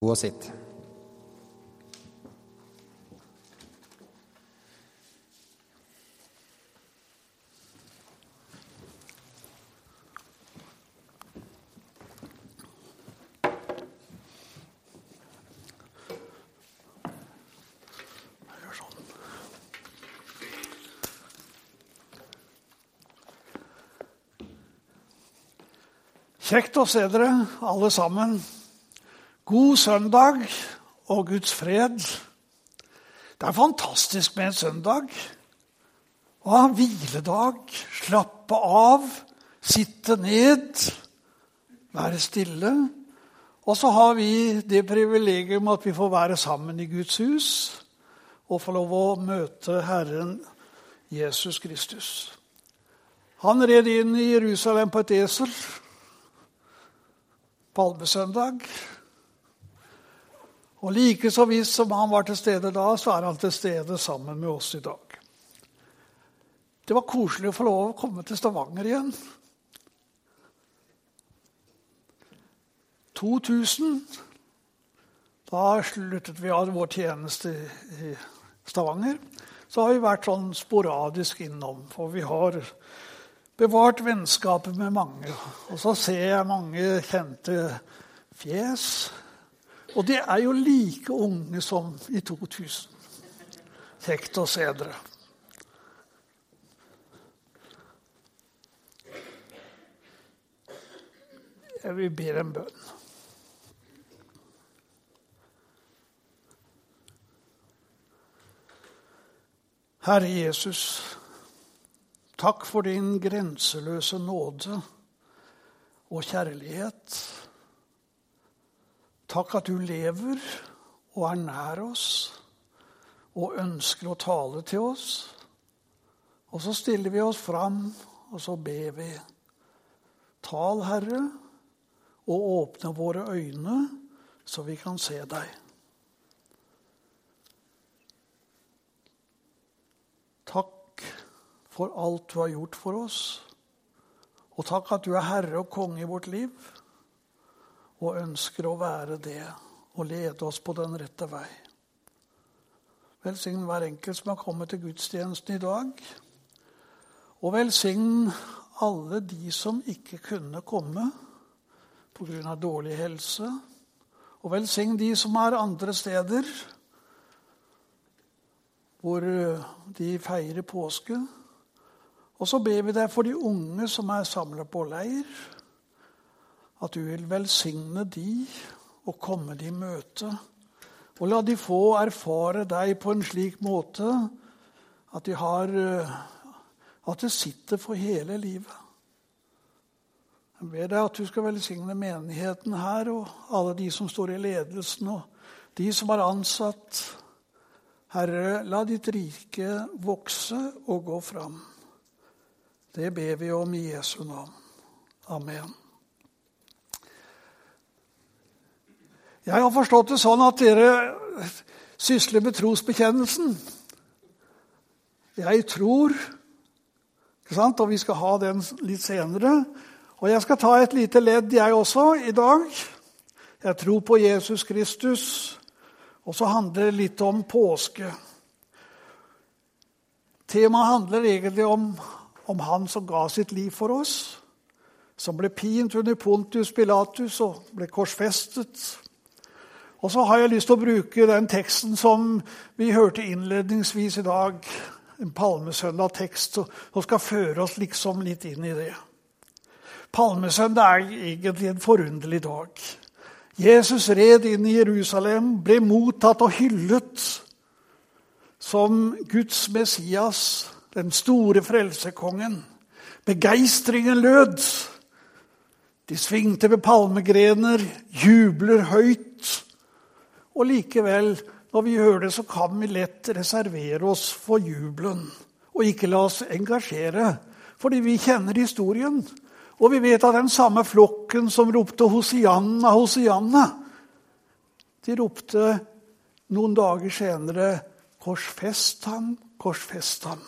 God og sitt. Kjekt å se dere, alle sammen. God søndag og Guds fred. Det er fantastisk med en søndag. Hva? Hviledag. Slappe av. Sitte ned. Være stille. Og så har vi det privilegium at vi får være sammen i Guds hus og få lov å møte Herren Jesus Kristus. Han red inn i Jerusalem på et esel palmesøndag. Og like så visst som han var til stede da, så er han til stede sammen med oss i dag. Det var koselig å få lov å komme til Stavanger igjen. 2000. Da sluttet vi av vår tjeneste i Stavanger. Så har vi vært sånn sporadisk innom, for vi har bevart vennskapet med mange. Og så ser jeg mange kjente fjes. Og de er jo like unge som i 2000. Kjekt å se dere. Jeg vil be en bønn. Herre Jesus, takk for din grenseløse nåde og kjærlighet. Takk at du lever og er nær oss og ønsker å tale til oss. Og så stiller vi oss fram, og så ber vi. Tal, Herre, og åpne våre øyne, så vi kan se deg. Takk for alt du har gjort for oss. Og takk at du er herre og konge i vårt liv og ønsker å være det og lede oss på den rette vei. Velsign hver enkelt som har kommet til gudstjenesten i dag. Og velsign alle de som ikke kunne komme pga. dårlig helse. Og velsign de som er andre steder hvor de feirer påske. Og så ber vi deg for de unge som er samla på leir, at du vil velsigne de og komme de i møte. Og la de få erfare deg på en slik måte at, de har, at det sitter for hele livet. Jeg ber deg at du skal velsigne menigheten her og alle de som står i ledelsen, og de som er ansatt. Herre, la ditt rike vokse og gå fram. Det ber vi om i Jesu navn. Amen. Jeg har forstått det sånn at dere sysler med trosbekjennelsen. Jeg tror ikke sant? Og vi skal ha den litt senere. Og jeg skal ta et lite ledd, jeg også, i dag. Jeg tror på Jesus Kristus. Og så handler det litt om påske. Temaet handler egentlig om, om han som ga sitt liv for oss. Som ble pint under Pontius Pilatus og ble korsfestet. Og så har jeg lyst til å bruke den teksten som vi hørte innledningsvis i dag. En palmesøndag-tekst som skal føre oss liksom litt inn i det. Palmesøndag er egentlig en forunderlig dag. Jesus red inn i Jerusalem, ble mottatt og hyllet som Guds Messias, den store frelsekongen. Begeistringen lød. De svingte ved palmegrener, jubler høyt. Og likevel, når vi hører det, så kan vi lett reservere oss for jubelen. Og ikke la oss engasjere, fordi vi kjenner historien. Og vi vet at den samme flokken som ropte 'Hosianna, Hosianna', de ropte noen dager senere 'Korsfest ham, korsfest ham'.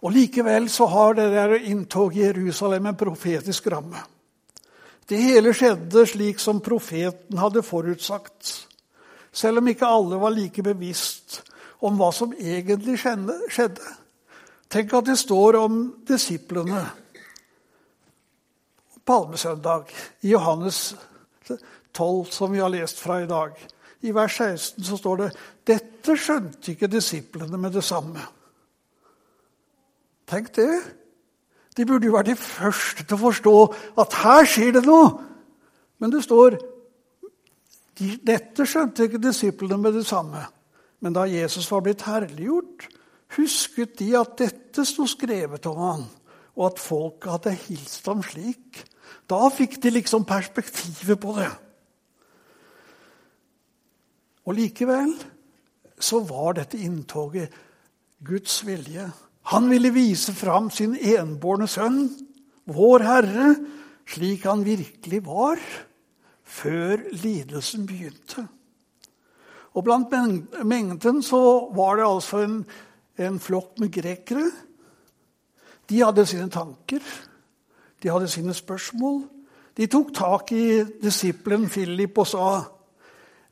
Og Likevel så har det der inntoget i Jerusalem en profetisk ramme. Det hele skjedde slik som profeten hadde forutsagt, selv om ikke alle var like bevisst om hva som egentlig skjedde. Tenk at det står om disiplene palmesøndag i Johannes 12, som vi har lest fra i dag. I vers 16 så står det dette skjønte ikke disiplene med det samme. Tenk det. De burde jo være de første til å forstå at her skjer det noe. Men det står Dette skjønte ikke disiplene med det samme. Men da Jesus var blitt herliggjort, husket de at dette sto skrevet om han, og at folket hadde hilst ham slik. Da fikk de liksom perspektivet på det. Og likevel så var dette inntoget Guds vilje. Han ville vise fram sin enbårne sønn, vår Herre, slik han virkelig var før lidelsen begynte. Og Blant mengden så var det altså en, en flokk med grekere. De hadde sine tanker, de hadde sine spørsmål. De tok tak i disippelen Philip og sa,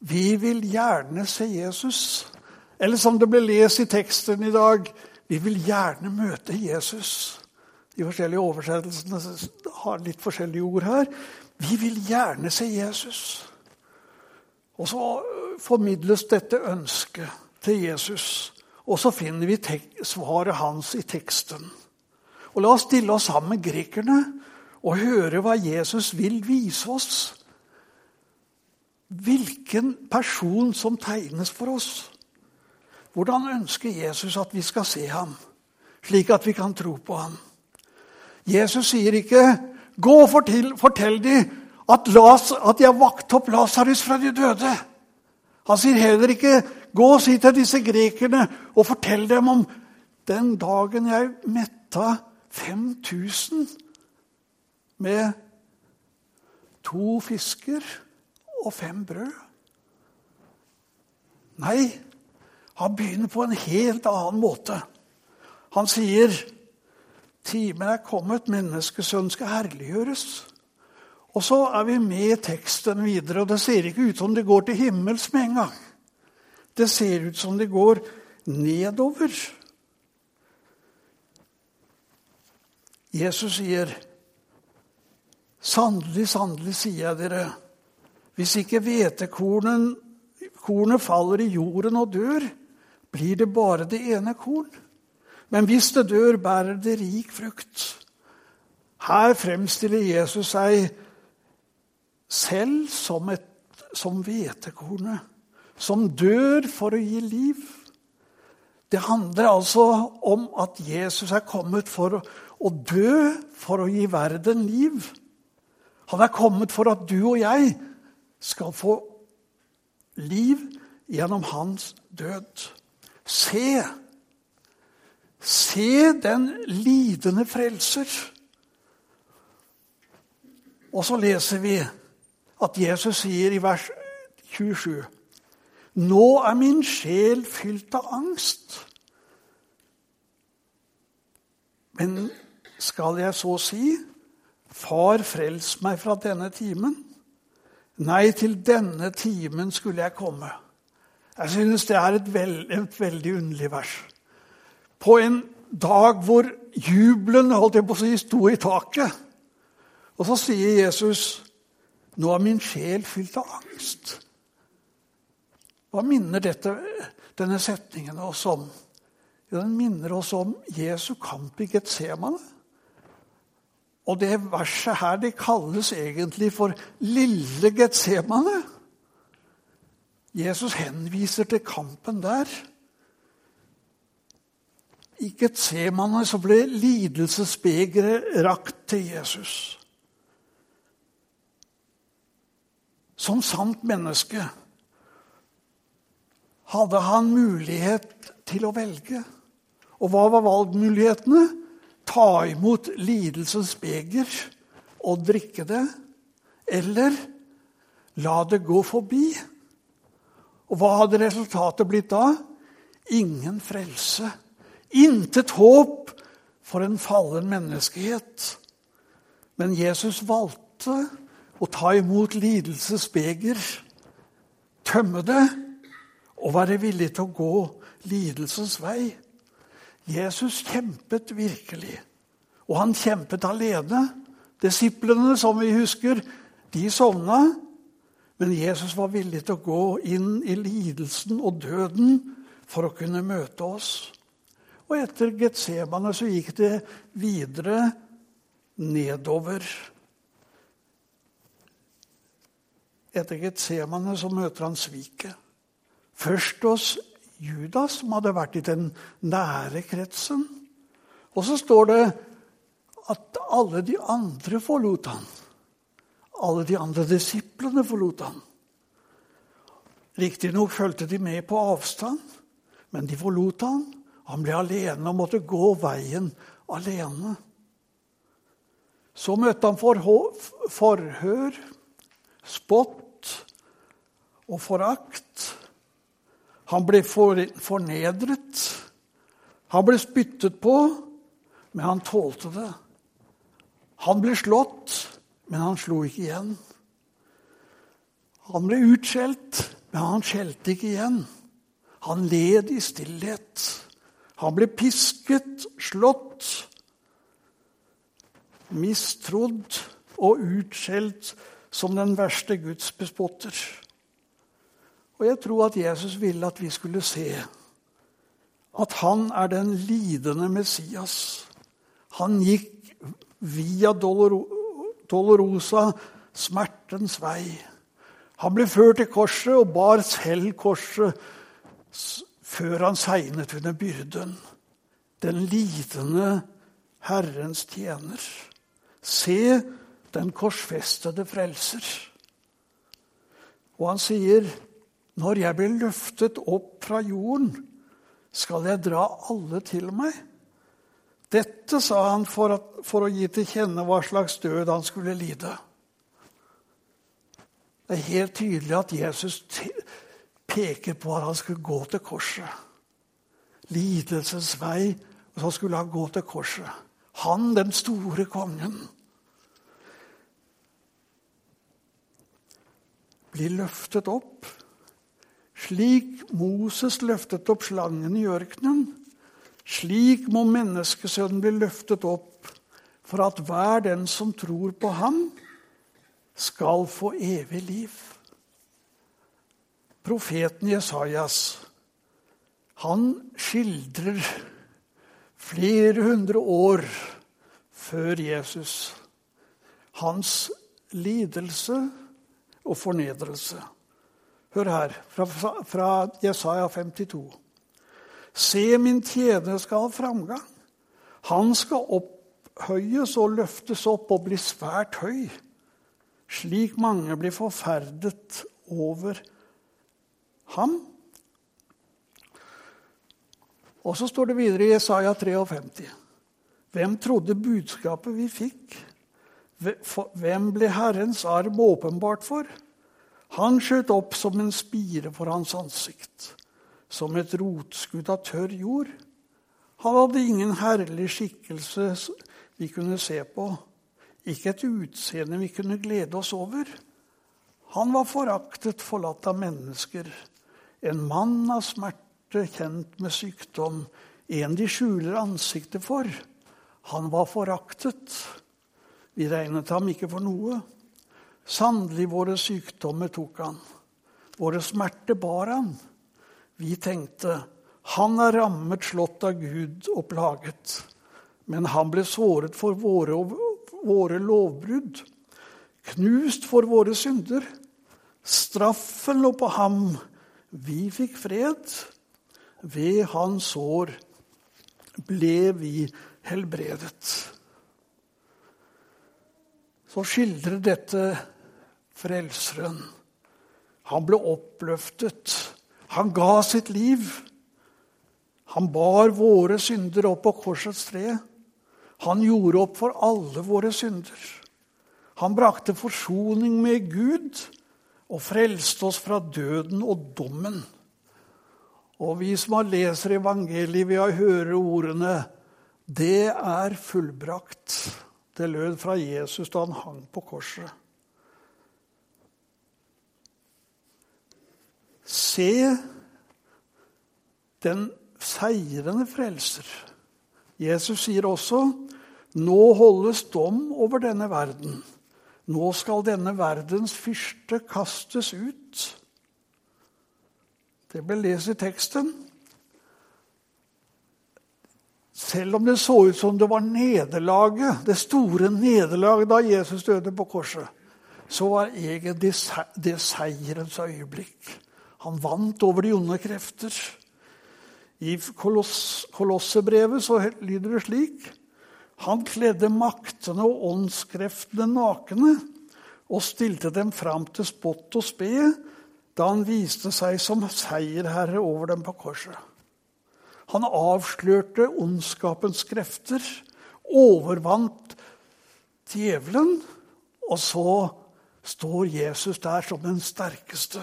'Vi vil gjerne se Jesus.' Eller som det ble lest i teksten i dag, 'Vi vil gjerne møte Jesus'. De forskjellige oversettelsene har litt forskjellige ord her. Vi vil gjerne se Jesus. Og så formidles dette ønsket til Jesus. Og så finner vi svaret hans i teksten. Og La oss stille oss sammen med grekerne og høre hva Jesus vil vise oss. Hvilken person som tegnes for oss. Hvordan ønsker Jesus at vi skal se ham, slik at vi kan tro på ham? Jesus sier ikke 'Gå og fortell, fortell dem at, Las, at jeg vakte opp Lasarus fra de døde'. Han sier heller ikke 'Gå og si til disse grekerne og fortell dem om den dagen jeg metta 5000 med to fisker og fem brød'. Nei, han begynner på en helt annen måte. Han sier timen er kommet, menneskesønnen skal herliggjøres. Og så er vi med i teksten videre, og det ser ikke ut som det går til himmels med en gang. Det ser ut som det går nedover. Jesus sier, 'Sannelig, sannelig, sier jeg dere:" Hvis ikke hvetekornet faller i jorden og dør, blir det bare det ene korn. Men hvis det dør, bærer det rik frukt. Her fremstiller Jesus seg selv som, et, som hvetekornet, som dør for å gi liv. Det handler altså om at Jesus er kommet for å dø for å gi verden liv. Han er kommet for at du og jeg skal få liv gjennom hans død. Se! Se den lidende frelser. Og så leser vi at Jesus sier i vers 27.: Nå er min sjel fylt av angst. Men skal jeg så si, Far, frels meg fra denne timen? Nei, til denne timen skulle jeg komme. Jeg synes det er et, veld, et veldig underlig vers. På en dag hvor jubelen holdt jeg på å si, sto i taket. Og så sier Jesus, 'Nå er min sjel fylt av angst'. Hva minner dette, denne setningen oss om? Den minner oss om Jesu kamp i Getsemane. Og det verset her det kalles egentlig for lille Getsemane. Jesus henviser til kampen der. I Getsemane så ble lidelsesbegeret rakt til Jesus. Som sant menneske hadde han mulighet til å velge. Og hva var valgmulighetene? Ta imot lidelsens beger og drikke det. Eller la det gå forbi. Og hva hadde resultatet blitt da? Ingen frelse. Intet håp for en fallen menneskehet. Men Jesus valgte å ta imot lidelsesbeger, tømme det og være villig til å gå lidelsens vei. Jesus kjempet virkelig, og han kjempet alene. Disiplene, som vi husker, de sovna, men Jesus var villig til å gå inn i lidelsen og døden for å kunne møte oss. Og etter Getsemane så gikk det videre nedover. Etter Getsemane så møter han sviket. Først hos Judas, som hadde vært i den nære kretsen. Og så står det at alle de andre forlot han. Alle de andre disiplene forlot han. Riktignok fulgte de med på avstand, men de forlot han. Han ble alene og måtte gå veien alene. Så møtte han forhør, spott og forakt. Han ble fornedret. Han ble spyttet på, men han tålte det. Han ble slått, men han slo ikke igjen. Han ble utskjelt, men han skjelte ikke igjen. Han led i stillhet. Han ble pisket, slått, mistrodd og utskjelt som den verste Guds bespotter. Og jeg tror at Jesus ville at vi skulle se at han er den lidende Messias. Han gikk via Dolorosa Dolorosa, smertens vei. Han ble ført til korset og bar selv korset før han segnet under byrden. Den lidende Herrens tjener. Se den korsfestede frelser. Og han sier, 'Når jeg blir løftet opp fra jorden, skal jeg dra alle til meg.' Dette sa han for, at, for å gi til kjenne hva slags død han skulle lide. Det er helt tydelig at Jesus peker på at han skulle gå til korset. Lidelsens vei, og så skulle han gå til korset. Han, den store kongen. Blir løftet opp, slik Moses løftet opp slangen i ørkenen. Slik må menneskesønnen bli løftet opp, for at hver den som tror på ham, skal få evig liv. Profeten Jesajas han skildrer flere hundre år før Jesus hans lidelse og fornedrelse. Hør her, fra, fra Jesaja 52. Se, min tjener skal ha framgang. Han skal opphøyes og løftes opp og bli svært høy, slik mange blir forferdet over ham. Og så står det videre i Jesaja 53. Hvem trodde budskapet vi fikk? Hvem ble Herrens arm åpenbart for? Han skjøt opp som en spire for hans ansikt som et rotskudd av tørr jord. Han hadde ingen herlig skikkelse vi kunne se på, ikke et utseende vi kunne glede oss over. Han var foraktet, forlatt av mennesker, en mann av smerte, kjent med sykdom, en de skjuler ansiktet for. Han var foraktet. Vi regnet ham ikke for noe. Sannelig, våre sykdommer tok han. Våre smerter bar han. Vi tenkte han er rammet, slått av Gud og plaget. Men han ble såret for våre, våre lovbrudd, knust for våre synder. Straffen lå på ham. Vi fikk fred. Ved hans sår ble vi helbredet. Så skildrer dette frelseren. Han ble oppløftet han ga sitt liv. Han bar våre synder opp på korsets tre. Han gjorde opp for alle våre synder. Han brakte forsoning med Gud og frelste oss fra døden og dommen. Og vi som har leser evangeliet, vi har hørt ordene 'Det er fullbrakt'. Det lød fra Jesus da han hang på korset. Se den seirende frelser. Jesus sier også nå holdes dom over denne verden. Nå skal denne verdens fyrste kastes ut. Det ble lest i teksten. Selv om det så ut som det var nederlaget, det store nederlaget da Jesus døde på korset, så var egentlig det seierens øyeblikk. Han vant over de onde krefter. I Koloss Kolossebrevet så lyder det slik Han kledde maktene og åndskreftene nakne og stilte dem fram til spott og spe da han viste seg som seierherre over dem på korset. Han avslørte ondskapens krefter, overvant djevelen, og så står Jesus der som den sterkeste.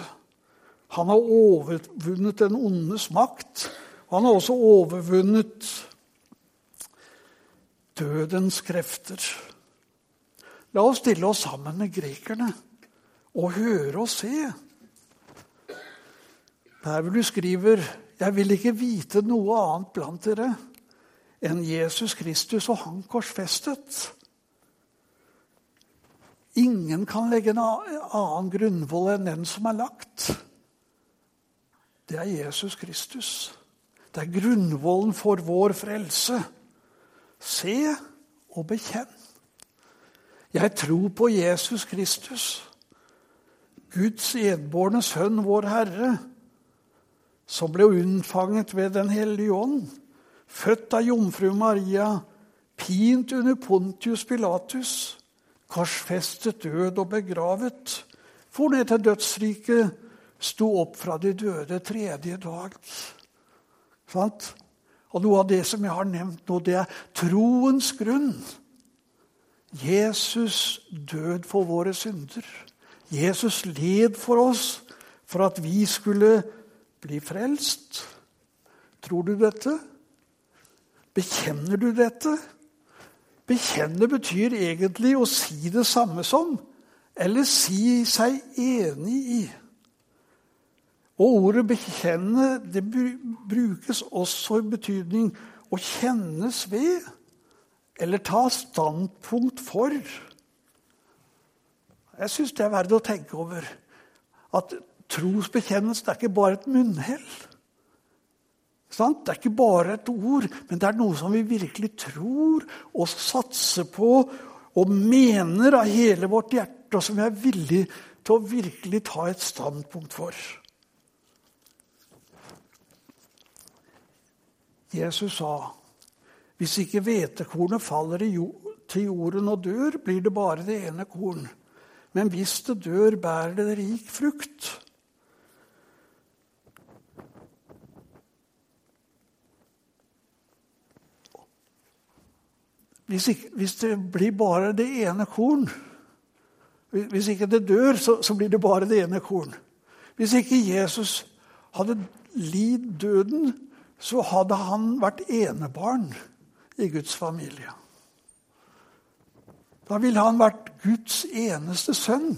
Han har overvunnet den ondes makt han har også overvunnet dødens krefter. La oss stille oss sammen med grekerne og høre og se. Der hvor du skriver 'Jeg vil ikke vite noe annet blant dere enn Jesus Kristus og Han korsfestet'. Ingen kan legge en annen grunnvoll enn den som er lagt. Det er Jesus Kristus. Det er grunnvollen for vår frelse. Se og bekjenn. Jeg tror på Jesus Kristus, Guds enbårne Sønn, vår Herre, som ble unnfanget ved Den hellige ånd, født av jomfru Maria, pint under Pontius Pilatus, korsfestet, død og begravet, for ned til dødsriket, sto opp fra de døde tredje dag. Sant? Og noe av det som jeg har nevnt nå, det er troens grunn. Jesus død for våre synder. Jesus led for oss for at vi skulle bli frelst. Tror du dette? Bekjenner du dette? Bekjenne betyr egentlig å si det samme som, eller si seg enig i. Og ordet 'bekjenne' det brukes også i betydning å kjennes ved eller ta standpunkt for. Jeg syns det er verdt å tenke over. At trosbekjennelse er ikke bare et munnhell. Det er ikke bare et ord, men det er noe som vi virkelig tror og satser på og mener av hele vårt hjerte, og som vi er villige til å virkelig ta et standpunkt for. Jesus sa, 'Hvis ikke hvetekornet faller til jorden og dør, blir det bare det ene korn.' 'Men hvis det dør, bærer det rik frukt.' Hvis, ikke, hvis, det blir bare det ene korn Hvis ikke det dør, så, så, blir det bare det ene korn. Hvis ikke Jesus hadde lidd døden, så hadde han vært enebarn i Guds familie. Da ville han vært Guds eneste sønn.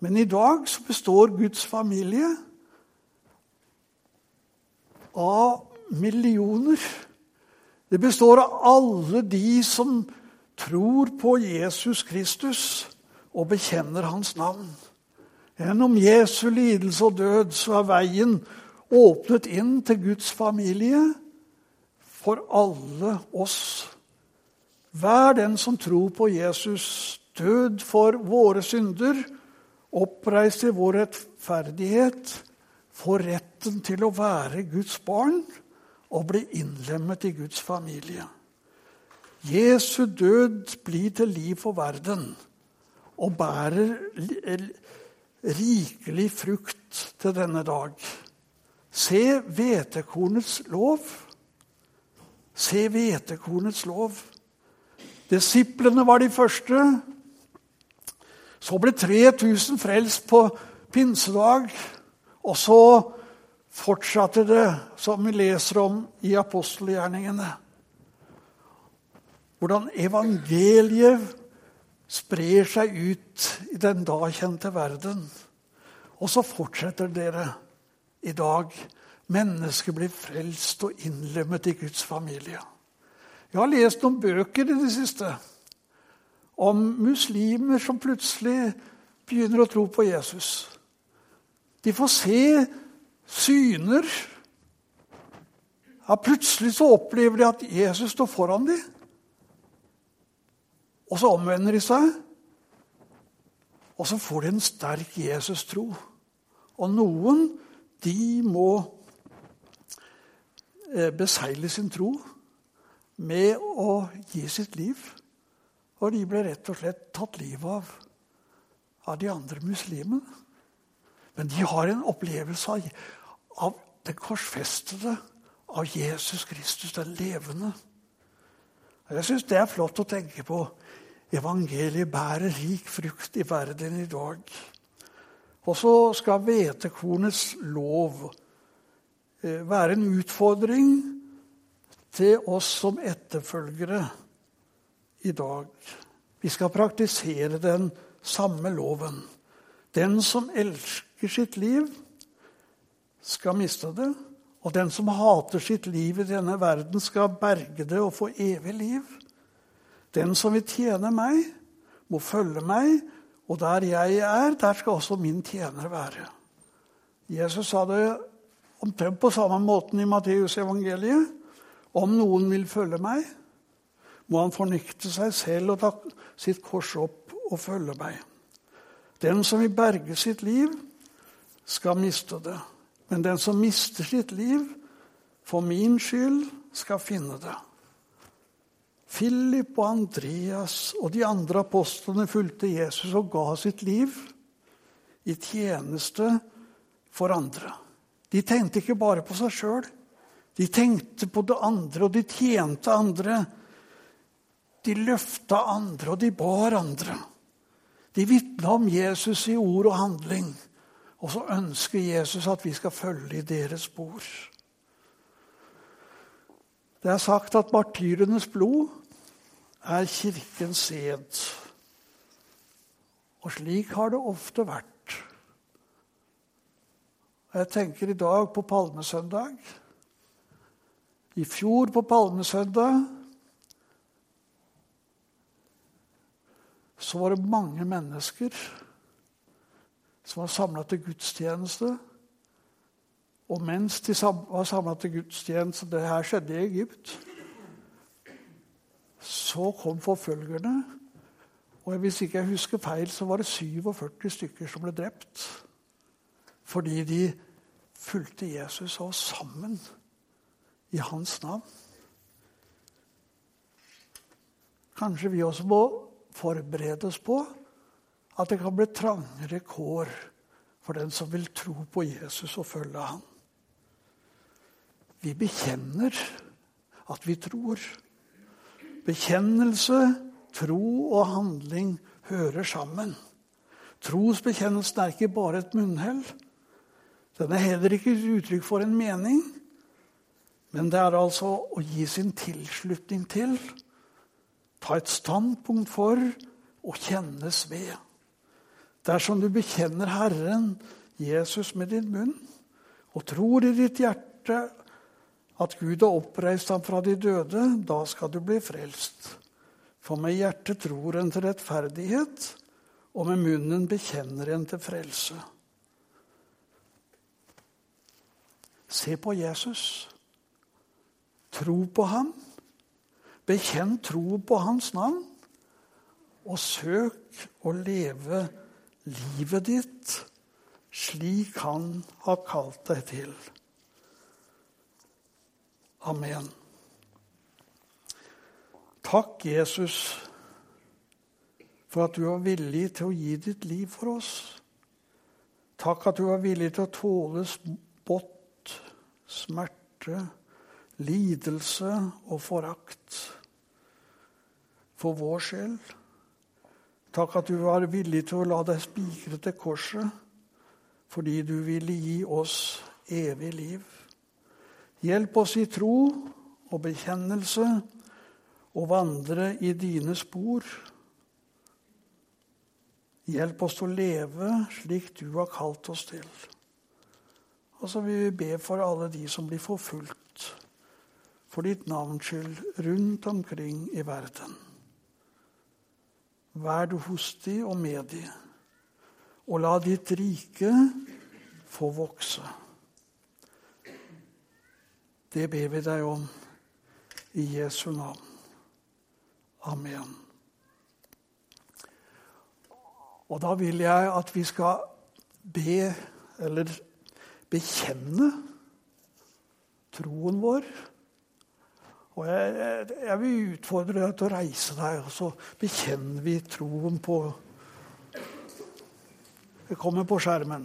Men i dag så består Guds familie av millioner. Det består av alle de som tror på Jesus Kristus og bekjenner hans navn. Gjennom Jesu lidelse og død så er veien åpnet inn til Guds familie for alle oss. Hver den som tror på Jesus, død for våre synder, oppreist i vår rettferdighet, får retten til å være Guds barn og bli innlemmet i Guds familie. Jesu død blir til liv for verden og bærer rikelig frukt til denne dag. Se hvetekornets lov. Se hvetekornets lov. Disiplene var de første. Så ble 3000 frelst på pinsedag. Og så fortsatte det, som vi leser om i apostelgjerningene. Hvordan evangeliet sprer seg ut i den da kjente verden. Og så fortsetter dere i dag mennesker blir frelst og innlemmet i Guds familie. Jeg har lest noen bøker i det siste om muslimer som plutselig begynner å tro på Jesus. De får se syner. Ja, plutselig så opplever de at Jesus står foran dem. Og så omvender de seg, og så får de en sterk Jesus-tro. Og noen, de må eh, besegle sin tro med å gi sitt liv. Og de ble rett og slett tatt livet av av de andre muslimene. Men de har en opplevelse av, av den korsfestede, av Jesus Kristus, den levende. Jeg syns det er flott å tenke på. Evangeliet bærer rik frukt i verden i dag. Og så skal hvetekornets lov eh, være en utfordring til oss som etterfølgere i dag. Vi skal praktisere den samme loven. Den som elsker sitt liv, skal miste det. Og den som hater sitt liv i denne verden, skal berge det og få evig liv. Den som vil tjene meg, må følge meg, og der jeg er, der skal også min tjener være. Jesus sa det omtrent på samme måten i Matteusevangeliet. Om noen vil følge meg, må han fornekte seg selv og ta sitt kors opp og følge meg. Den som vil berge sitt liv, skal miste det. Men den som mister sitt liv for min skyld, skal finne det. Philip og Andreas og de andre apostlene fulgte Jesus og ga sitt liv i tjeneste for andre. De tenkte ikke bare på seg sjøl. De tenkte på det andre, og de tjente andre. De løfta andre, og de bar andre. De vitna om Jesus i ord og handling. Og så ønsker Jesus at vi skal følge i deres spor. Det er sagt at martyrenes blod er kirkens sed. Og slik har det ofte vært. Jeg tenker i dag på palmesøndag. I fjor på palmesøndag så var det mange mennesker som var samla til gudstjeneste. Og mens de var samla til gudstjeneste Det her skjedde i Egypt. Så kom forfølgerne. Og hvis ikke jeg husker feil, så var det 47 stykker som ble drept. Fordi de fulgte Jesus og sammen i hans navn. Kanskje vi også må forberede oss på at det kan bli trangere kår for den som vil tro på Jesus og følge ham. Vi bekjenner at vi tror. Bekjennelse, tro og handling hører sammen. Trosbekjennelsen er ikke bare et munnhell. Den er heller ikke uttrykk for en mening. Men det er altså å gi sin tilslutning til ta et standpunkt for og kjennes ved. Dersom du bekjenner Herren Jesus med din munn og tror i ditt hjerte at Gud har oppreist ham fra de døde, da skal du bli frelst. For med hjertet tror en til rettferdighet, og med munnen bekjenner en til frelse. Se på Jesus. Tro på ham. Bekjenn tro på hans navn, og søk å leve livet ditt slik han har kalt deg til. Amen. Takk, Jesus, for at du var villig til å gi ditt liv for oss. Takk at du var villig til å tåle spott, smerte, lidelse og forakt for vår sjel. Takk at du var villig til å la deg spikre til korset fordi du ville gi oss evig liv. Hjelp oss i tro og bekjennelse og vandre i dine spor. Hjelp oss til å leve slik du har kalt oss til. Og så vil vi be for alle de som blir forfulgt for ditt navns skyld rundt omkring i verden. Vær du hos de og med de, og la ditt rike få vokse. Det ber vi deg om i Jesu navn. Amen. Og da vil jeg at vi skal be, eller bekjenne, troen vår. Og jeg, jeg vil utfordre deg til å reise deg, og så bekjenner vi troen på Det kommer på skjermen.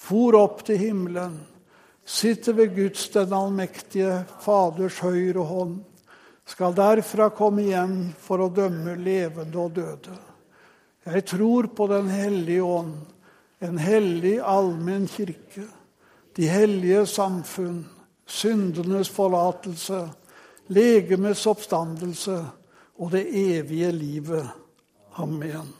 for opp til himmelen, sitter ved Guds den allmektige Faders høyre hånd, skal derfra komme igjen for å dømme levende og døde. Jeg tror på Den hellige ånd, en hellig allmenn kirke, de hellige samfunn, syndenes forlatelse, legemets oppstandelse og det evige livet. Amen.